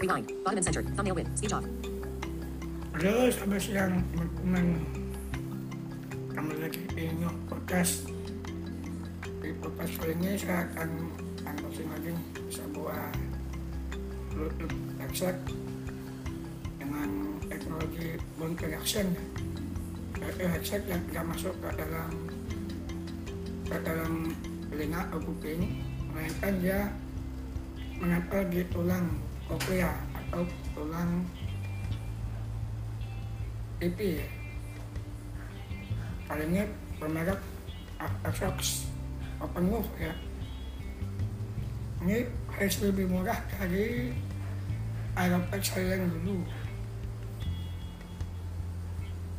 Rewind. Bottom and center. Thumbnail win. Speech off. Halo, selamat siang teman-teman. Kembali lagi di Nyok Podcast. Di podcast kali ini saya akan unboxing lagi sebuah Bluetooth headset dengan teknologi bone connection. Yaitu headset yang tidak masuk ke dalam ke dalam telinga atau kuping, melainkan dia menempel di tulang koklea atau tulang pipi kali ini bermerek Atrox Open Move ya. Ini harus lebih murah dari Aeropex saya yang dulu.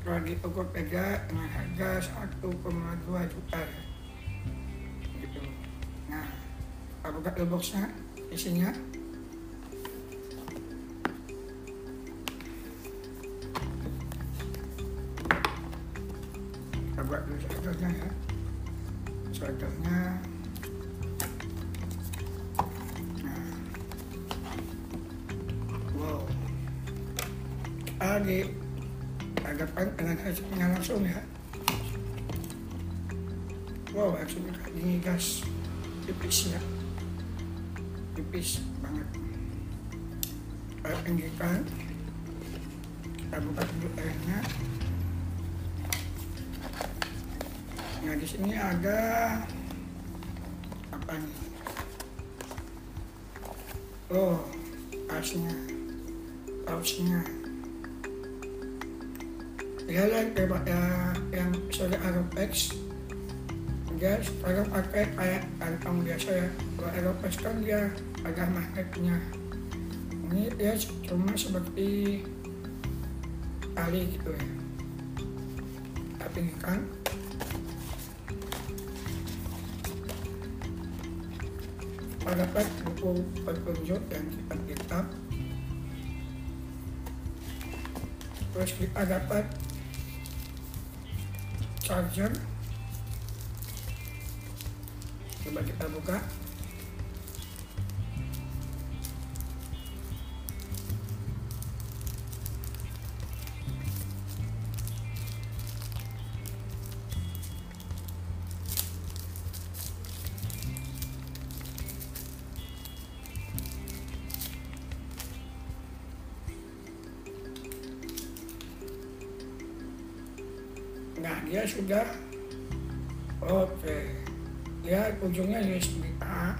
Kalau di Tokopedia dengan harga 1,2 juta ya. gitu. Nah kita buka boxnya isinya kita buat dulu shelternya ya. Shelternya nah. Wow. Kita di hadapan dengan hasilnya langsung ya. Wow kayak gini guys. Tipis ya. Tipis banget. Kita tinggikan kita buka dulu airnya Nah di sini ada apa nih? Oh, asnya, pausnya. Ya lah daripada yang sudah Aeropex, dia sekarang pakai kayak kantong biasa ya. Kalau Aeropex kan dia ada magnetnya. Ini dia cuma seperti tali gitu ya. Tapi ini kan dapat buku petunjuk dan kitab-kitab terus kita dapat charger coba kita buka Nah, dia sudah oke. Dia ujungnya USB A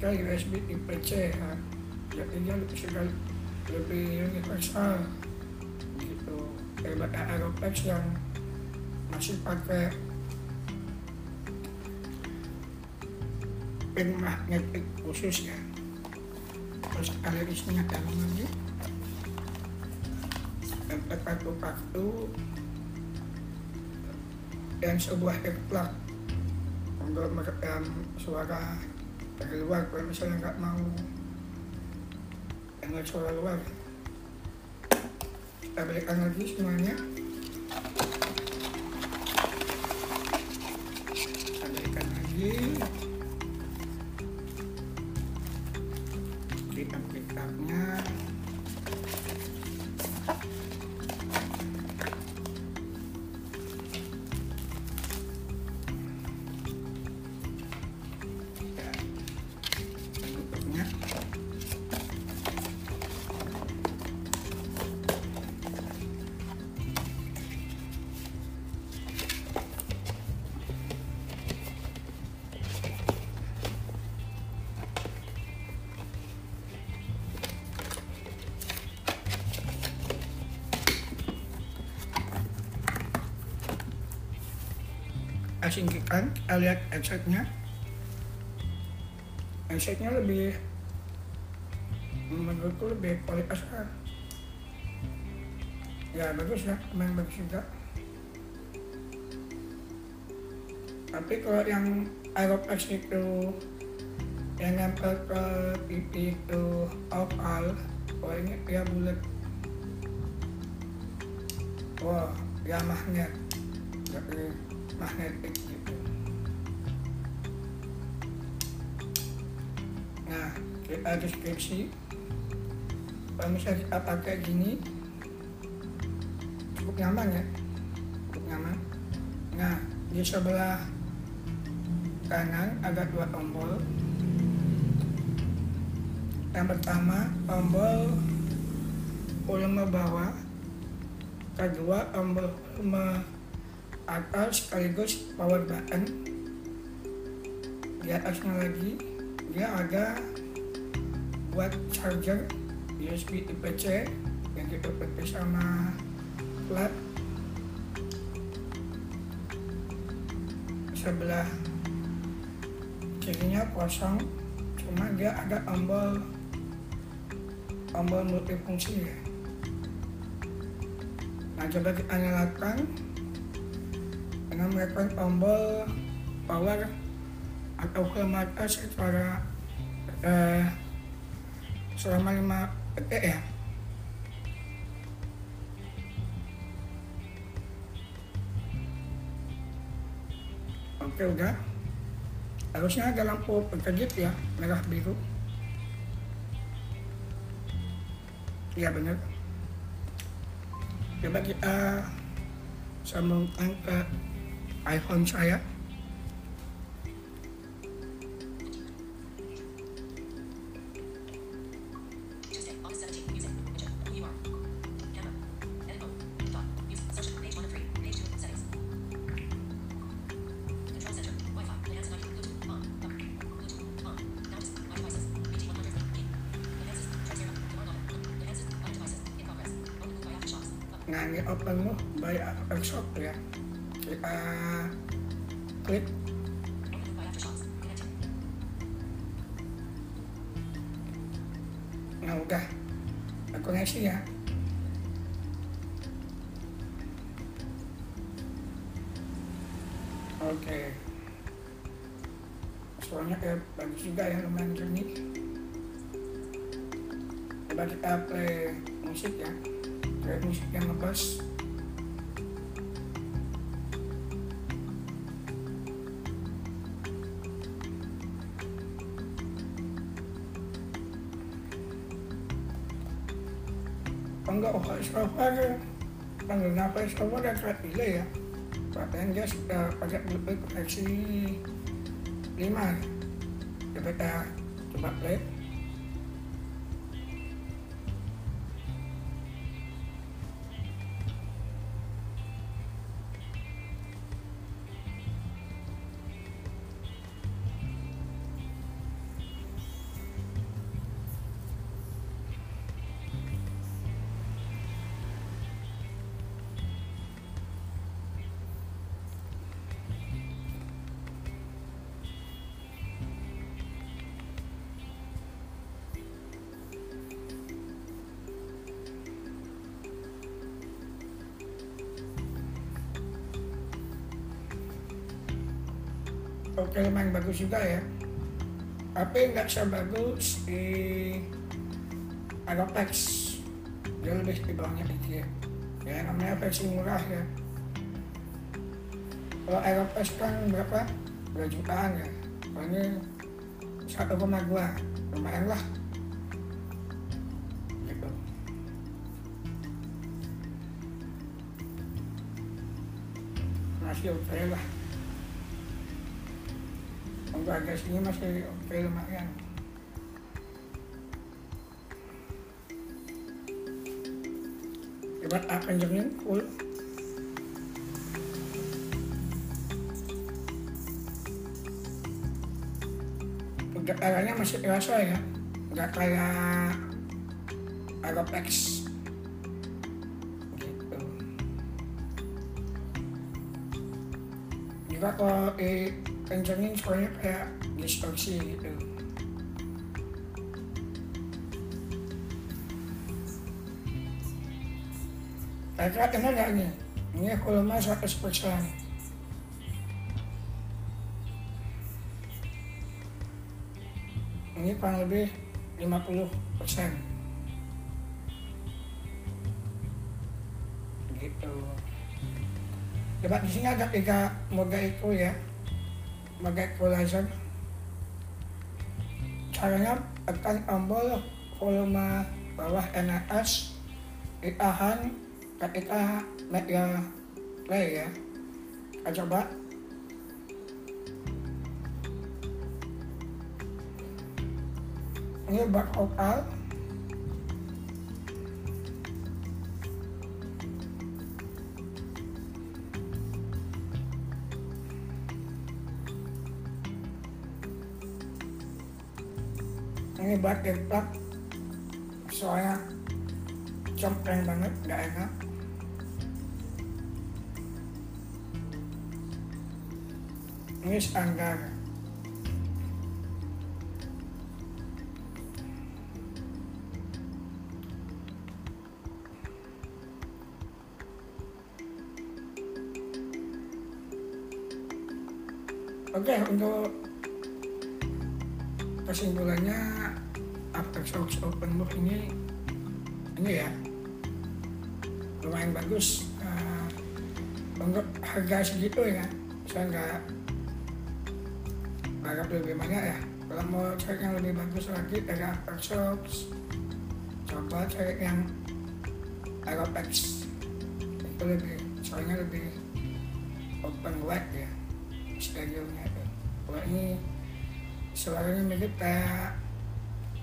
ke USB tipe C ya. Jadi dia lebih sudah lebih universal gitu. Daripada Aeropex yang masih pakai pin magnetik khusus ya. Terus ada isinya dalam lagi. Dan kartu-kartu dan sebuah earplug untuk merekam suara dari luar kalau misalnya nggak mau dengar suara luar kita berikan lagi semuanya asingkikan lihat headsetnya headsetnya lebih menurutku lebih kualitas kan ya bagus ya. Main bagus juga. Tapi kalau yang Aeropex itu yang nempel ke pipi itu oval kalau ini dia bulat. Wah dia magnet. Jadi magnetik gitu nah kita deskripsi kalau misalnya kita pakai gini cukup nyaman ya? Cukup nyaman. Nah di sebelah kanan ada dua tombol. Yang pertama tombol volume bawah. Kedua tombol volume atas sekaligus power button. Di atasnya lagi dia ada buat charger USB Type-C yang kita pakai sama plat. Sebelah kirinya kosong cuma dia ada tombol tombol multifungsi ya. Nah coba kita nyalakan dengan melakukan tombol power atau mata secara eh, selama 5 detik ya. Oke udah. Harusnya ada lampu berkedip ya merah biru. Iya benar. Coba kita sambungkan ke iPhone saya I am. ngàn cái open by workshop ya kita klik. Nah udah. Koneksi ya. Oke. Suaranya kayak bagus juga ya lumayan jernih. Coba kita play musik ya. Play musik yang ngebas enggak voice over pengguna voice over dan terpilih ya. Perhatian dia sudah pakai versi 5 coba kita coba oke lumayan bagus juga ya. Tapi nggak sebagus di Aeropex dia lebih di bawahnya dikit ya. Namanya versi murah ya. Kalau Aeropex kan berapa? 2 jutaan ya. Kalau ini 1,2 lumayan lah. Gitu. Masih oke lah untuk harga sini masih oke lumayan. Coba tak kencengin full. Getarannya masih terasa ya. Nggak kayak Aeropex. Gitu. Juga kalau dikencengin suaranya kayak distorsi gitu. Kira-kira kenal gak nih? Ini volume 100% ini kurang lebih 50 persen. Gitu. Coba di sini ada tiga mode itu ya mode equalizer caranya tekan tombol volume bawah NAS itahan ketika media play ya. Kita coba. Ini buat vokal ini buat deplak soalnya cempreng banget gak enak. Ini standar. Oke, untuk kesimpulannya Shocks Open Book ini ini ya lumayan bagus. Uh, untuk harga segitu ya saya nggak harap lebih banyak ya. Kalau mau cari yang lebih bagus lagi dari Shocks coba cari yang Aeropex. Itu lebih soalnya lebih open wide ya itu. Kalau ini suaranya mirip kayak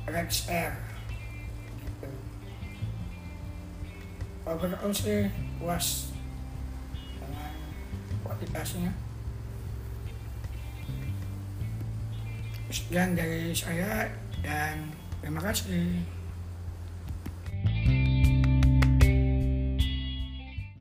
Rex Air gitu overall sih puas dengan kualitasnya sekian dari saya dan terima kasih